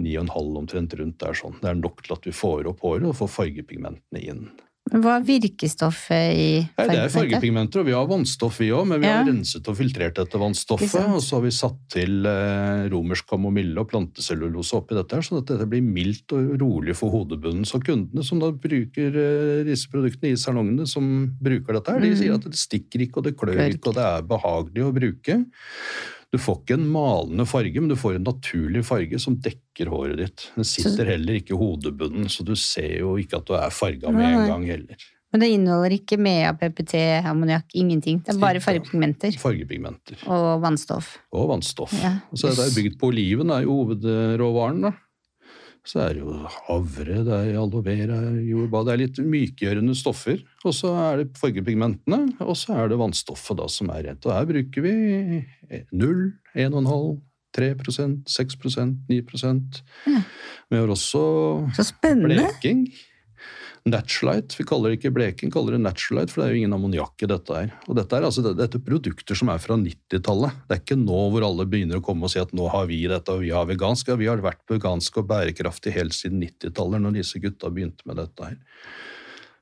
9,5 omtrent rundt der sånn. Det er nok til at vi får opp håret og får fargepigmentene inn. Hva er virkestoffet i Nei, det er fargepigmenter, og vi har vannstoff vi òg, men vi har Ja. renset og filtrert dette vannstoffet. Og så har vi satt til eh, romersk kamomille og plantecellulose oppi dette, her, sånn at dette blir mildt og rolig for hodebunnen. Så kundene som da bruker eh, disse produktene i salongene, som bruker dette her, de Mm. sier at det stikker ikke, og det Klør ikke, og det er behagelig å bruke. Du får ikke en malende farge, men du får en naturlig farge som dekker håret ditt. Den sitter heller ikke i hodebunnen, så du ser jo ikke at du er farga med en gang heller. Men det inneholder ikke MEA, PPT, ammoniakk, ingenting. Det er bare fargepigmenter Fargepigmenter. og vannstoff. Og vannstoff. Ja. Og så er det bygd på oliven, er jo hovedråvaren. da. Så er det jo havre, det er aloe vera, jordbær Det er litt mykgjørende stoffer. Og så er det fargepigmentene, og så er det vannstoffet da som er rent. Og her bruker vi 0, 1,5 3 6 9 Ja. Vi har også bleking. Naturalite. Vi kaller det ikke Bleken, vi kaller det naturalite, for det er jo ingen ammoniakk i dette her. Og dette er altså dette er produkter som er fra 90-tallet. Det er ikke nå hvor alle begynner å komme og si at nå har vi dette og vi har vegansk. Ja, vi har vært veganske og bærekraftige helt siden 90-tallet, når disse gutta begynte med dette her.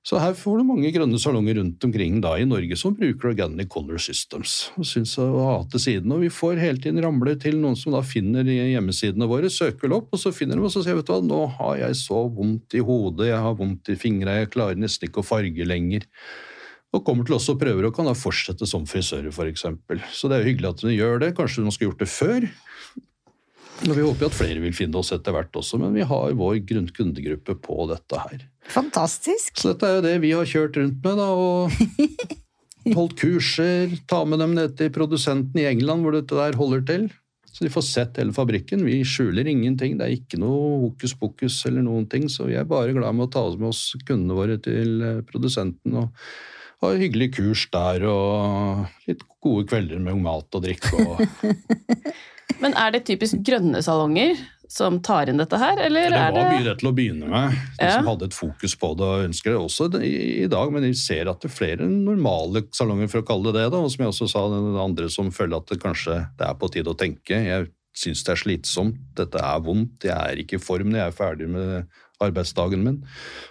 Så her får du mange grønne salonger rundt omkring da i Norge som bruker Organic Color Systems. og synes å hate siden. Og vi får hele tiden ramler til noen som da finner hjemmesidene våre, søker opp, og så finner de og så sier vet du hva, nå har jeg så vondt i hodet, jeg har vondt i fingra, jeg klarer nesten ikke å farge lenger. Og kommer til oss og prøver og kan da fortsette som frisører, f.eks. Så det er jo hyggelig at de gjør det. Kanskje de skulle gjort det før. Og vi håper at flere vil finne oss etter hvert også, men vi har vår grunnkundegruppe på dette her. Fantastisk! Så dette er jo det vi har kjørt rundt med, da, og holdt kurser, ta med dem ned til produsenten i England hvor dette der holder til. Så de får sett hele fabrikken. Vi skjuler ingenting, det er ikke noe hokus pokus eller noen ting, så vi er bare glad med å ta med oss kundene våre til eh, produsenten og ha hyggelig kurs der og litt gode kvelder med mat og drikke og Men er det typisk grønne salonger som tar inn dette her, eller Det er var det mye det til å begynne med, de Ja. som hadde et fokus på det og ønsker det også i, i dag, men vi ser at det er flere normale salonger, for å kalle det det, da, og som jeg også sa, den andre som føler at det kanskje det er på tide å tenke. Jeg syns det er slitsomt, dette er vondt, jeg er ikke i form når jeg er ferdig med arbeidsdagen min,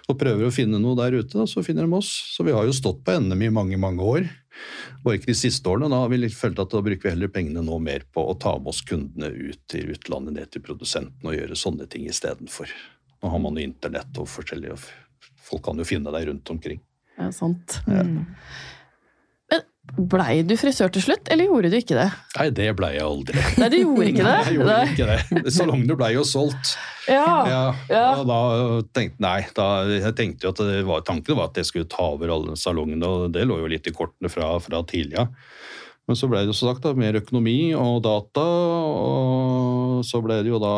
og prøver å finne noe der ute, da, så finner de oss. Så vi har jo stått på NM i mange, mange år. Bare ikke de siste årene. Da har vi litt følt at da bruker vi heller pengene nå mer på å ta med oss kundene ut til utlandet, ned til produsenten, og gjøre sånne ting istedenfor. Nå har man jo internett og forskjellige Folk kan jo finne deg rundt omkring. ja, sant. Mm. Blei du frisør til slutt, eller gjorde du ikke det? Nei, det blei jeg aldri. Nei, du gjorde ikke det? Nei, Jeg gjorde Nei. ikke det. Salongene blei jo solgt. Ja. Ja, ja. Og da tenkte nei, da, jeg tenkte jo at det var, tanken var at jeg skulle ta over alle salongene, og det lå jo litt i kortene fra, fra tidligere. Men så ble det jo som sagt da, mer økonomi og data, og så ble det jo da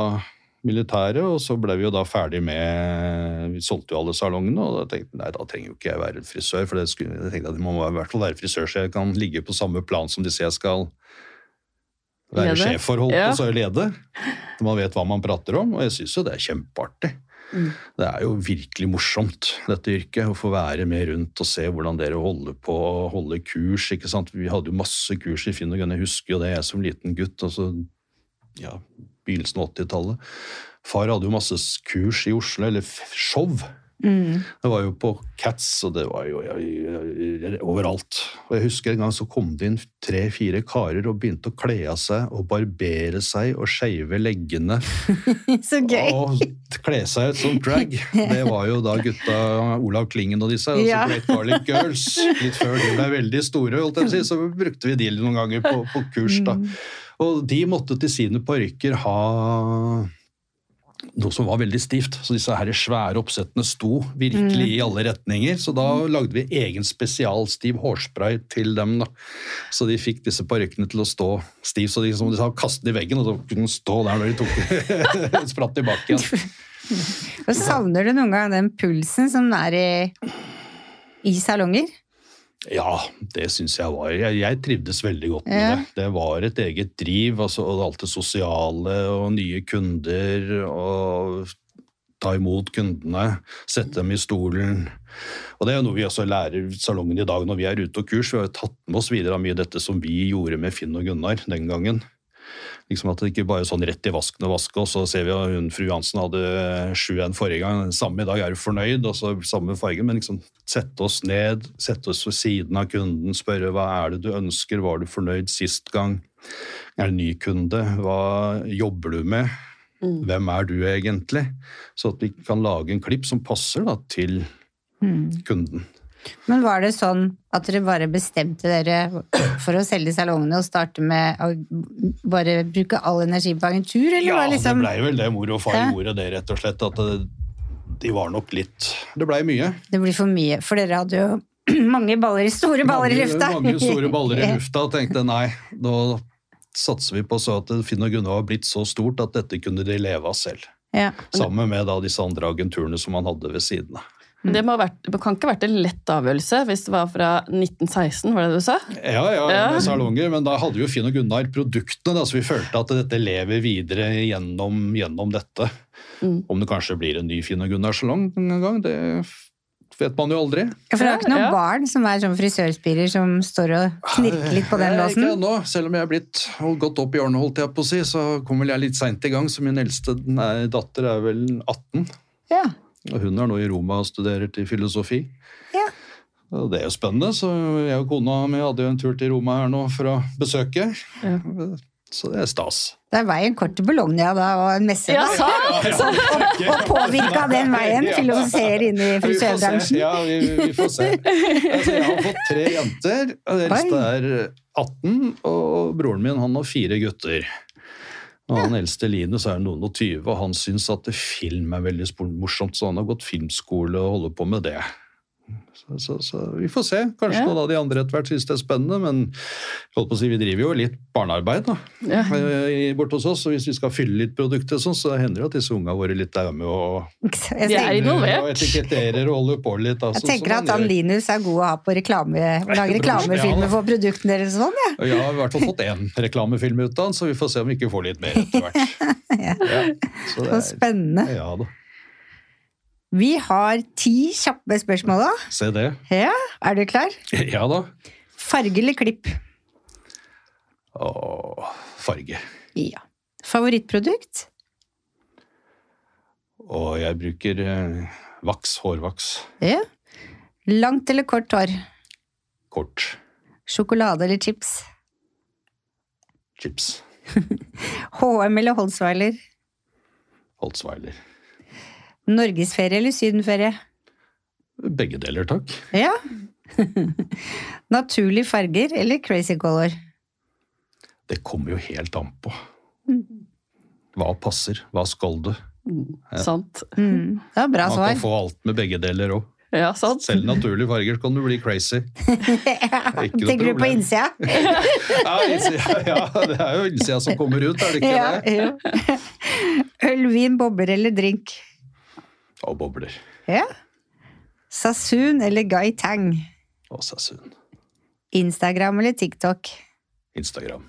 militæret, og så ble vi jo da ferdig med Vi solgte jo alle salongene, og da tenkte jeg nei, da trenger jo ikke jeg være frisør, for det skulle, jeg tenkte at jeg må i hvert fall være frisør, så jeg kan ligge på samme plan som de sier jeg skal være Lede. sjef for, holdt Ja. på så lede. Så man vet hva man prater om, og jeg syns jo det er kjempeartig. Mm. Det er jo virkelig morsomt, dette yrket, å få være med rundt og se hvordan dere holder på og holder kurs. ikke sant? Vi hadde jo masse kurs i Finn og Gunn, jeg husker jo det, jeg som liten gutt. altså, ja, Begynnelsen av 80-tallet. Far hadde jo masse kurs i Oslo, eller show. Mm. Det var jo på Cats, og det var jo overalt. Og jeg husker en gang så kom det inn tre-fire karer og begynte å kle av seg og barbere seg og skeive leggene. Så gøy! Og kle seg ut som drag. Det var jo da gutta Olav Klingen og disse, altså Ja. Great Garlic Girls. Litt før de ble veldig store, holdt jeg på å si, så brukte vi de noen ganger på, på kurs. da. Mm. Og de måtte til sine parykker ha noe som var veldig stivt. Så disse her svære oppsettene sto virkelig i alle retninger. Så da lagde vi egen spesialstiv hårspray til dem. da. Så de fikk disse parykkene til å stå stivt, så de, som de sa, kastet i veggen, og så kunne de stå der når de tok spratt tilbake igjen. Og savner du noen gang den pulsen som er i, i salonger? Ja, det syns jeg var jeg, jeg trivdes veldig godt med Ja. det. Det var et eget driv. Altså, og alt det sosiale og nye kunder og ta imot kundene, sette dem i stolen. Og det er jo noe vi også lærer salongen i dag når vi er ute og kurs. Vi har jo tatt med oss videre av mye av dette som vi gjorde med Finn og Gunnar den gangen. Liksom at det ikke bare er sånn rett i vasken og vaske, og så ser vi at hun, fru Hansen hadde sju en forrige gang. Samme i dag er du fornøyd, og så samme farge, men liksom sette oss ned, sette oss ved siden av kunden, spørre hva er det du ønsker, var du fornøyd sist gang? Er det ny kunde? Hva jobber du med? Hvem er du egentlig? Så at vi kan lage en klipp som passer da, til kunden. Men var det sånn at dere bare bestemte dere for å selge salongene og starte med å bare bruke all energi på agentur, eller Ja, var det liksom det blei vel det. Mor og far Ja. gjorde det, rett og slett. At de var nok litt Det blei mye. Det blir for mye, for dere hadde jo mange baller, store baller i lufta. Mange store baller i lufta, og tenkte nei, nå satser vi på så at Finn og Gunnar var blitt så stort at dette kunne de leve av selv. Ja. Sammen med da disse andre agenturene som han hadde ved siden av. Men det, må vært, det kan ikke ha vært en lett avgjørelse hvis det var fra 1916, var det du sa? Ja, ja, Ja. med salonger, men da hadde jo Finn og Gunnar produktene, da, så vi følte at dette lever videre gjennom, gjennom dette. Mm. Om det kanskje blir en ny Finn og Gunnar-salong en gang, det vet man jo aldri. Ja, For det er ikke noen Ja. barn som er sånn frisørspirer som står og knirker litt på den låsen? Ikke ennå, selv om jeg er blitt gått opp i årene, holdt jeg på å si, så kom vel jeg litt seint i gang, så min eldste nei, datter er vel 18. Ja. Og hun er nå i Roma og studerer til filosofi. Ja. Og det er jo spennende, så jeg og kona mi hadde jo en tur til Roma her nå for å besøke. Ja. Så det er stas. Det er veien kort til Bologna da, og en messe. Ja, da. sant! Og påvirka den veien, til å se inn i frisørbransjen. Ja, vi, vi får se. Altså, jeg har fått tre jenter. og Den eldste er 18, og broren min han har fire gutter. Og han eldste Linus er noen og tyve, og han syns at film er veldig morsomt, så han har gått filmskole og holder på med det. Så, så, så vi får se. Kanskje Ja. noen av de andre etter hvert syns det er spennende, men jeg holdt på å si, vi driver jo litt barnearbeid da, Ja. eh, borte hos oss, og hvis vi skal fylle litt produkter, sånn, så hender det at disse unga våre litt er med og De er involvert. og etiketterer og holder på litt. Da, jeg tenker sånn, at han. Linus er god å ha på reklame, lage reklamefilmer for produktene deres og sånn, ja. Jeg har i hvert fall fått én reklamefilm ut av han, så vi får se om vi ikke får litt mer etter hvert. Ja. Ja, så det Så er, spennende. ja da, Vi har ti kjappe spørsmål da. se det. Ja, er du klar? Ja da. Farge eller klipp? Åh, farge. Ja. Favorittprodukt? Og jeg bruker eh, vaks, hårvaks. Ja. Langt eller kort hår? Kort. Sjokolade eller chips? Chips. HM eller Holzweiler? Holtzweiler. Norgesferie eller sydenferie? Begge deler, takk. Ja. Naturlige farger eller crazy color? Det kommer jo helt an på. Hva passer? Hva skal du? Sant. Mm. Det var bra Man svar. kan få alt med begge deler òg. Ja, sant. Selv naturlige farger kan du bli crazy. ja, Tenker du på innsida? Ja, innsida, ja, det er jo innsida som kommer ut, er det ikke Ja, det? Øl, vin, bobler eller drink? Og bobler. Ja. Sasun eller Gai Tang? Og Sassoon. Instagram eller TikTok? Instagram.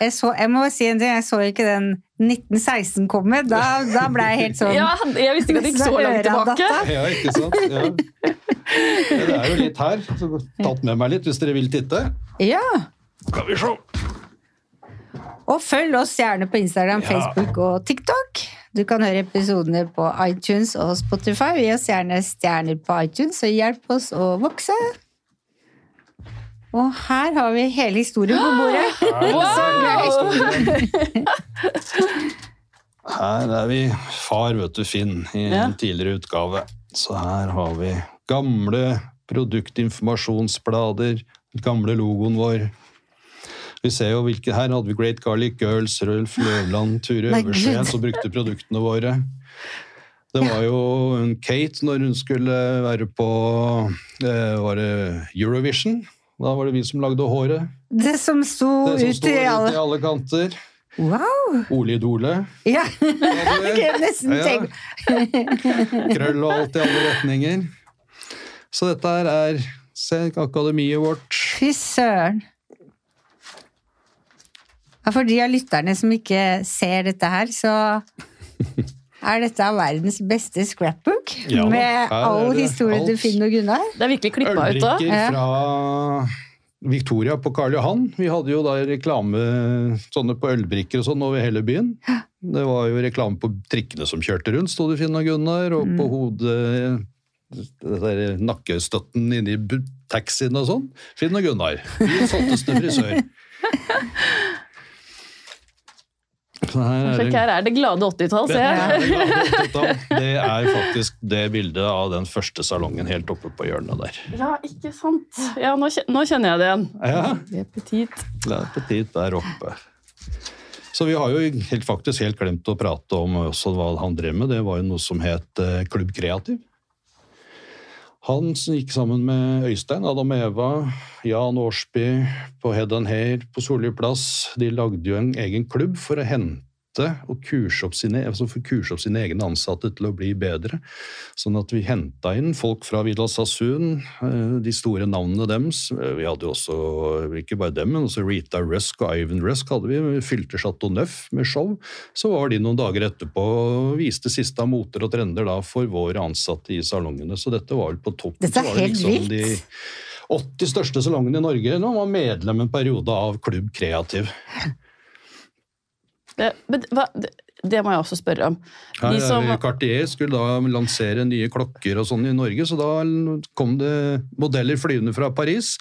Jeg, så, jeg må si en ting, jeg så ikke den 1916 komme. Da, da ble jeg helt sånn Ja, jeg visste ikke at det gikk så langt tilbake. Ja, ikke sant? Ja. Det er jo litt her. Så tatt med meg litt hvis dere vil titte. Ja. Skal vi se. Og følg oss gjerne på Instagram, Facebook og TikTok. Du kan høre episodene på iTunes og Spotify. Gi oss gjerne stjerner på iTunes, og hjelp oss å vokse. Og her har vi hele historien på bordet. Her er vi far, vet du, Finn, i Ja. en tidligere utgave. Så her har vi gamle produktinformasjonsblader, gamle logoen vår. Vi ser jo hvilke Her hadde vi Great Garlic Girls, Rølf Løvland, Ture Nei, Øverskjeen som brukte produktene våre. Det var jo en Kate når hun skulle være på eh, Eurovision. Da var det vi som lagde håret. Det som sto Det som ut står i ut i alle alle kanter. Wow! Ole Idole. Ja, jeg kunne nesten Ja. tenke Krøll og alt i alle retninger. Så dette er se, akademiet vårt. Fy søren. Ja, For de av lytterne som ikke ser dette her, så er dette verdens beste scrapbook. Ja med all det historie til. Finn og Gunnar. Det er virkelig klippa ut. Ølbrikker fra Victoria på Karl Johan. Vi hadde jo da reklame sånne på ølbrikker og sånn over hele byen. Det var jo reklame på trikkene som kjørte rundt, sto det Finn og Gunnar, og Mm. på hodet det der nakkestøtten inni taxien og sånn. Finn og Gunnar. Vi Byens til frisør. Så her er her er det glade 80-tall, ser det jeg. er, det er faktisk det bildet av den første salongen helt oppe på hjørnet der. Ja, ikke sant. Ja, nå kjenner jeg det igjen. Ja, Det er petit. det er petit der oppe. Så vi har jo helt, faktisk helt glemt å prate om også hva han drev med. Det var jo noe som het eh, Klubb Kreativ. Han gikk sammen med Øystein, Adam Eva, Jan Årsby på Head and Hair på Solli plass. De lagde jo en egen klubb for å hente og kurse opp sine, altså kurse opp sine egne ansatte til å bli bedre. Sånn at vi henta inn folk fra Vidal Sassoon, eh, de store navnene deres. Vi hadde jo også, ikke bare dem, men også Rita Rusk og Ivan Rusk hadde vi. Vi fylte Chateau Neuf med show. Så var de noen dager etterpå og viste siste av moter og trender da for våre ansatte i salongene. Så dette var vel på toppen. Dette er var liksom vilt. De 80 største salongene i Norge nå var medlem en periode av Klubb Kreativ. Det, men hva, det, det må jeg også spørre om. Her De som, er Cartier skulle da lansere nye klokker og sånn i Norge, så da kom det modeller flyvende fra Paris,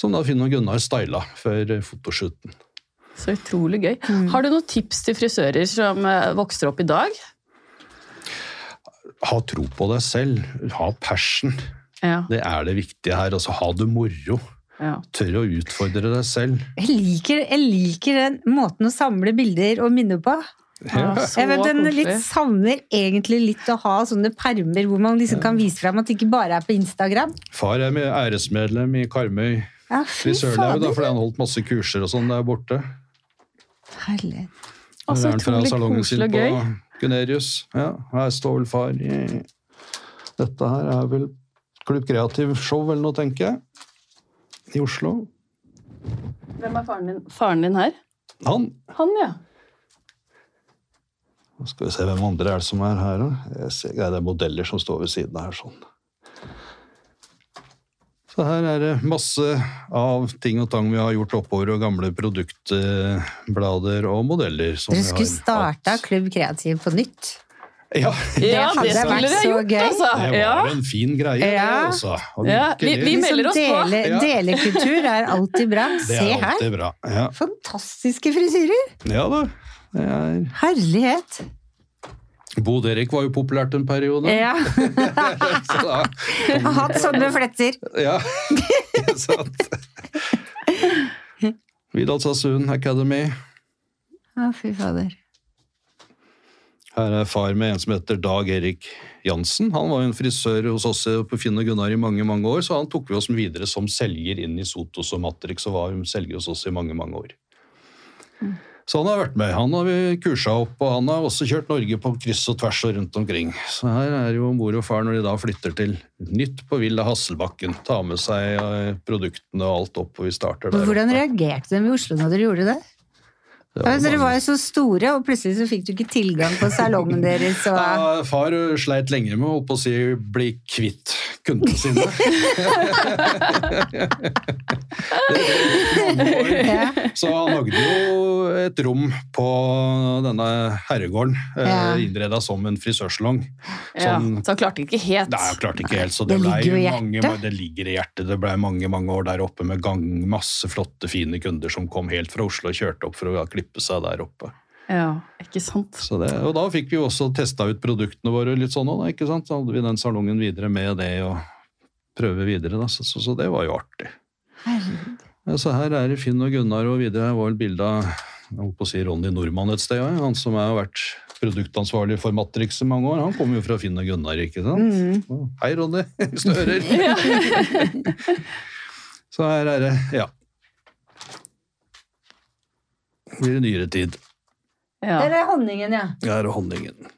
som da Finn og Gunnar styla før fotoshooten. så utrolig gøy. Mm. Har du noen tips til frisører som eh, vokser opp i dag? Ha tro på deg selv, ha passion. Ja. Det er det viktige her. Altså, ha det moro. Ja. Tør å utfordre deg selv. Jeg liker, jeg liker den måten å samle bilder og minner på. Ja, Jeg vet, den litt savner egentlig litt å ha sånne permer hvor man liksom kan vise frem at det ikke bare er på Instagram. Far er med æresmedlem i Karmøy Ja, fy frisørlære, fordi han holdt masse kurser og sånn der borte. Herlig. Og så Her er fra utrolig koselig og på gøy. Gunerius. Ja, her står vel far i Dette her er vel Klubb Kreativ Show eller noe, tenker jeg. I Oslo. Hvem er faren din, faren din her? Han Han, ja. Nå skal vi se hvem andre er det som er her, da. Jeg ser, det er modeller som står ved siden av her, sånn. Så her er det masse av ting og tang vi har gjort oppover, og gamle produktblader og modeller. Som Dere vi skulle starta. Klubb Kreativ på nytt. Ja, Ja, hadde det skulle så gjort, gøy. altså. det var Ja. en fin greie, det, Ja. altså. Og Ja, vi- vi melder oss på. dele, Ja. Delekultur er alltid bra. Se er her. bra. Ja, Fantastiske frisyrer. ja da. Det er... Herlighet. Bod Erik var jo populært en periode. Ja. Så da, har hatt sånne fletter. ja, ikke sant. Vidal Sassoon Academy. Å, fy fader. Her er far med en som heter Dag Erik Jansen. Han var jo en frisør hos oss på Finn og Gunnar i mange mange år, så han tok vi oss videre som selger inn i Sotos og Matrix og var selger hos oss i mange mange år. Så han har vært med. Han har vi kursa opp, og han har også kjørt Norge på kryss og tvers og rundt omkring. Så her er jo mor og far når de da flytter til nytt på Villa Hasselbakken. Tar med seg eh, produktene og alt opp, og vi starter der Hvordan reagerte de i Oslo når dere gjorde det? Det Ja, så dere var jo så store, og plutselig så fikk du ikke tilgang på salongen deres. Og... Ja, far sleit lenge med å holdt på å si, bli kvitt kundene sine. Ja. Så han lagde jo et rom på denne herregården, Ja. eh, innreda som en frisørsalong. Ja, så han klarte ikke helt. Nei, han klarte ikke helt, så Det det, ligger i mange, det ligger i hjertet. Det ble mange mange år der oppe med gang, masse flotte, fine kunder som kom helt fra Oslo og kjørte opp for å klippe seg der oppe. Ja, ikke sant? Så det, og da fikk vi jo også testa ut produktene våre litt sånn òg, ikke sant. Så hadde vi den salongen videre med det og prøve videre, da. Så, så, så det var jo artig. Herregud. Ja, så her er det Finn og Gunnar og videre. Her var vel bilde av jeg holdt på å si Ronny Nordmann et sted, ja. han som har vært produktansvarlig for Matrix i mange år. Han kommer jo fra Finn og Gunnar, ikke sant? Mm. Hei, Ronny, hvis du hører. så her er det, ja. Blir det nyere tid. Ja. Eller er honningen, ja. Det er honningen.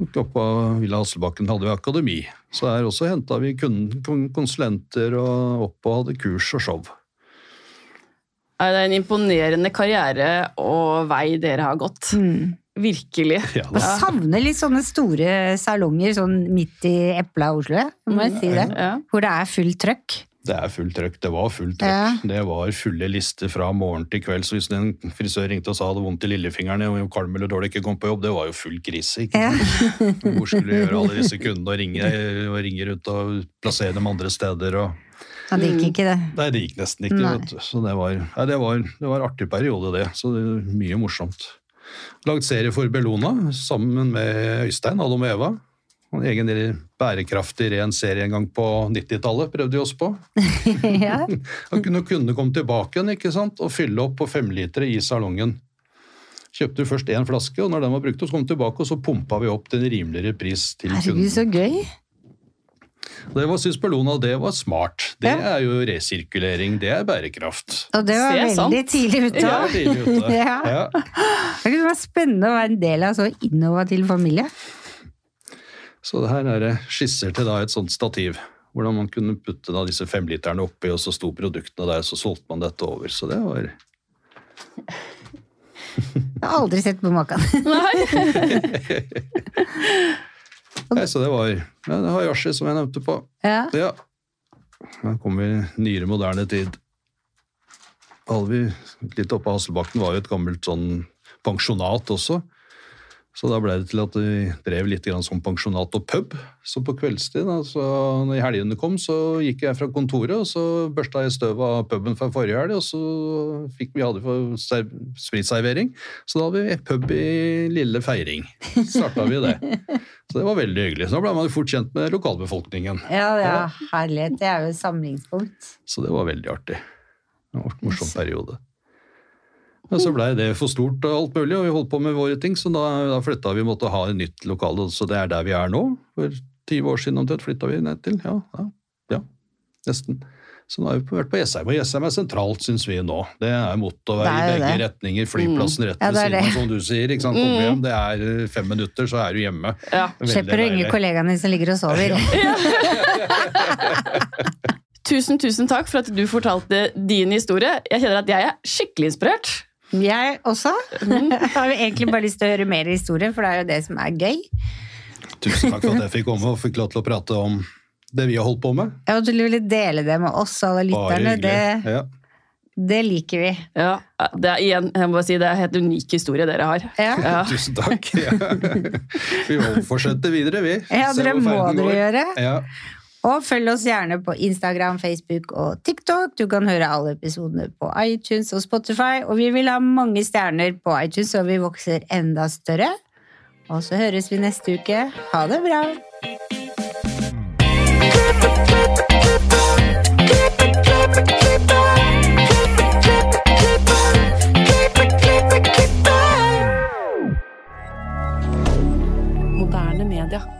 Oppe på Villa Hasselbakken hadde vi akademi. Så her også henta vi konsulenter og opp og hadde kurs og show. Det er en imponerende karriere og vei dere har gått. Mm. Virkelig. Ja, Jeg savner litt sånne store salonger sånn midt i epla av Oslo, må jeg si det. Ja. Hvor det er fullt trøkk. Det er fullt trøkk. Det var fullt trøkk. Ja. Det var fulle lister fra morgen til kveld. Så hvis en frisør ringte og sa hadde vondt i lillefingeren og kvalm eller dårlig ikke kom på jobb, det var jo full krise. Ja. Hvor skulle du gjøre alle disse kundene og ringe, og ringe rundt og plassere dem andre steder? og Ja, det gikk ikke, det. Nei, det gikk nesten ikke. Vet du. Så det var, nei, det var, det var en artig periode, det. Så det var mye morsomt. Lagd serie for Bellona sammen med Øystein, Adam og Eva. En egen bærekraftig ren serie en gang på 90-tallet prøvde vi oss på. ja. Da kunne kundene komme tilbake igjen ikke sant? og fylle opp på femlitere i salongen. Kjøpte først én flaske, og når den var brukt, så kom vi tilbake, og så pumpa vi opp til en rimeligere pris til Herregud, så gøy. Det var, synes Bellona det var smart. Det Ja. er jo resirkulering, det er bærekraft. Og det var Se, veldig sant. tidlig ute. Ja, tidlig ute. Ja. Ja. Det kunne være spennende å være en del av så innovativ familie. Så her er det skisser til da et sånt stativ. Hvordan man kunne putte da disse femliterne oppi, og så sto produktene der, så solgte man dette over. Så det var Jeg har aldri sett på maken. Nei, så det var ja, det har Yashi, som jeg nevnte på. Ja. Ja. Her kommer nyere, moderne tid. Alvi, Litt oppe av Hasselbakken var jo et gammelt sånn pensjonat også. Så da ble det til at vi drev litt grann som pensjonat og pub. Så på kveldstid, altså så når helgene kom, så gikk jeg fra kontoret, og så børsta jeg støv av puben fra forrige helg, og så fikk vi hadde for spritservering. Så da hadde vi pub i Lille Feiring. Starta vi det. Så det var veldig hyggelig. Så da ble man jo fort kjent med lokalbefolkningen. Ja, ja, herlighet. Det er jo et samlingspunkt. Så det var veldig artig. Det var en morsom periode. Men så blei det for stort og alt mulig, og vi holdt på med våre ting, så da, da flytta vi, måtte ha et nytt lokale, så det er der vi er nå. For 20 år siden omtrent flytta vi ned til. Ja, ja, ja, nesten. Så nå har vi vært på Jessheim, og Jessheim er sentralt, syns vi nå. Det er motorvei i begge det. retninger, flyplassen rett Ja, ved er siden av, som du sier. ikke sant, Kom hjem, det er eh, fem minutter, så er du hjemme. Ja. Slipper å ringe kollegaene som ligger og sover. Tusen, tusen takk for at du fortalte din historie. Jeg kjenner at jeg er skikkelig inspirert. Jeg også. Jeg har jo egentlig bare lyst til å høre mer historie, for det er jo det som er gøy. Tusen takk for at jeg fikk komme og fikk lov til å prate om det vi har holdt på med. Jeg at du ville dele det med oss, alle lytterne. Det. Ja. det liker vi. Ja, det er igjen, jeg må bare si, det er en helt unik historie dere har. Ja. Ja. Tusen takk. Ja. Vi må fortsette videre, vi. Ja, dere må dere gjøre. Ja. Og følg oss gjerne på Instagram, Facebook og TikTok. Du kan høre alle episodene på iTunes og Spotify. Og vi vil ha mange stjerner på iTunes, så vi vokser enda større. Og så høres vi neste uke. Ha det bra! Moderne media.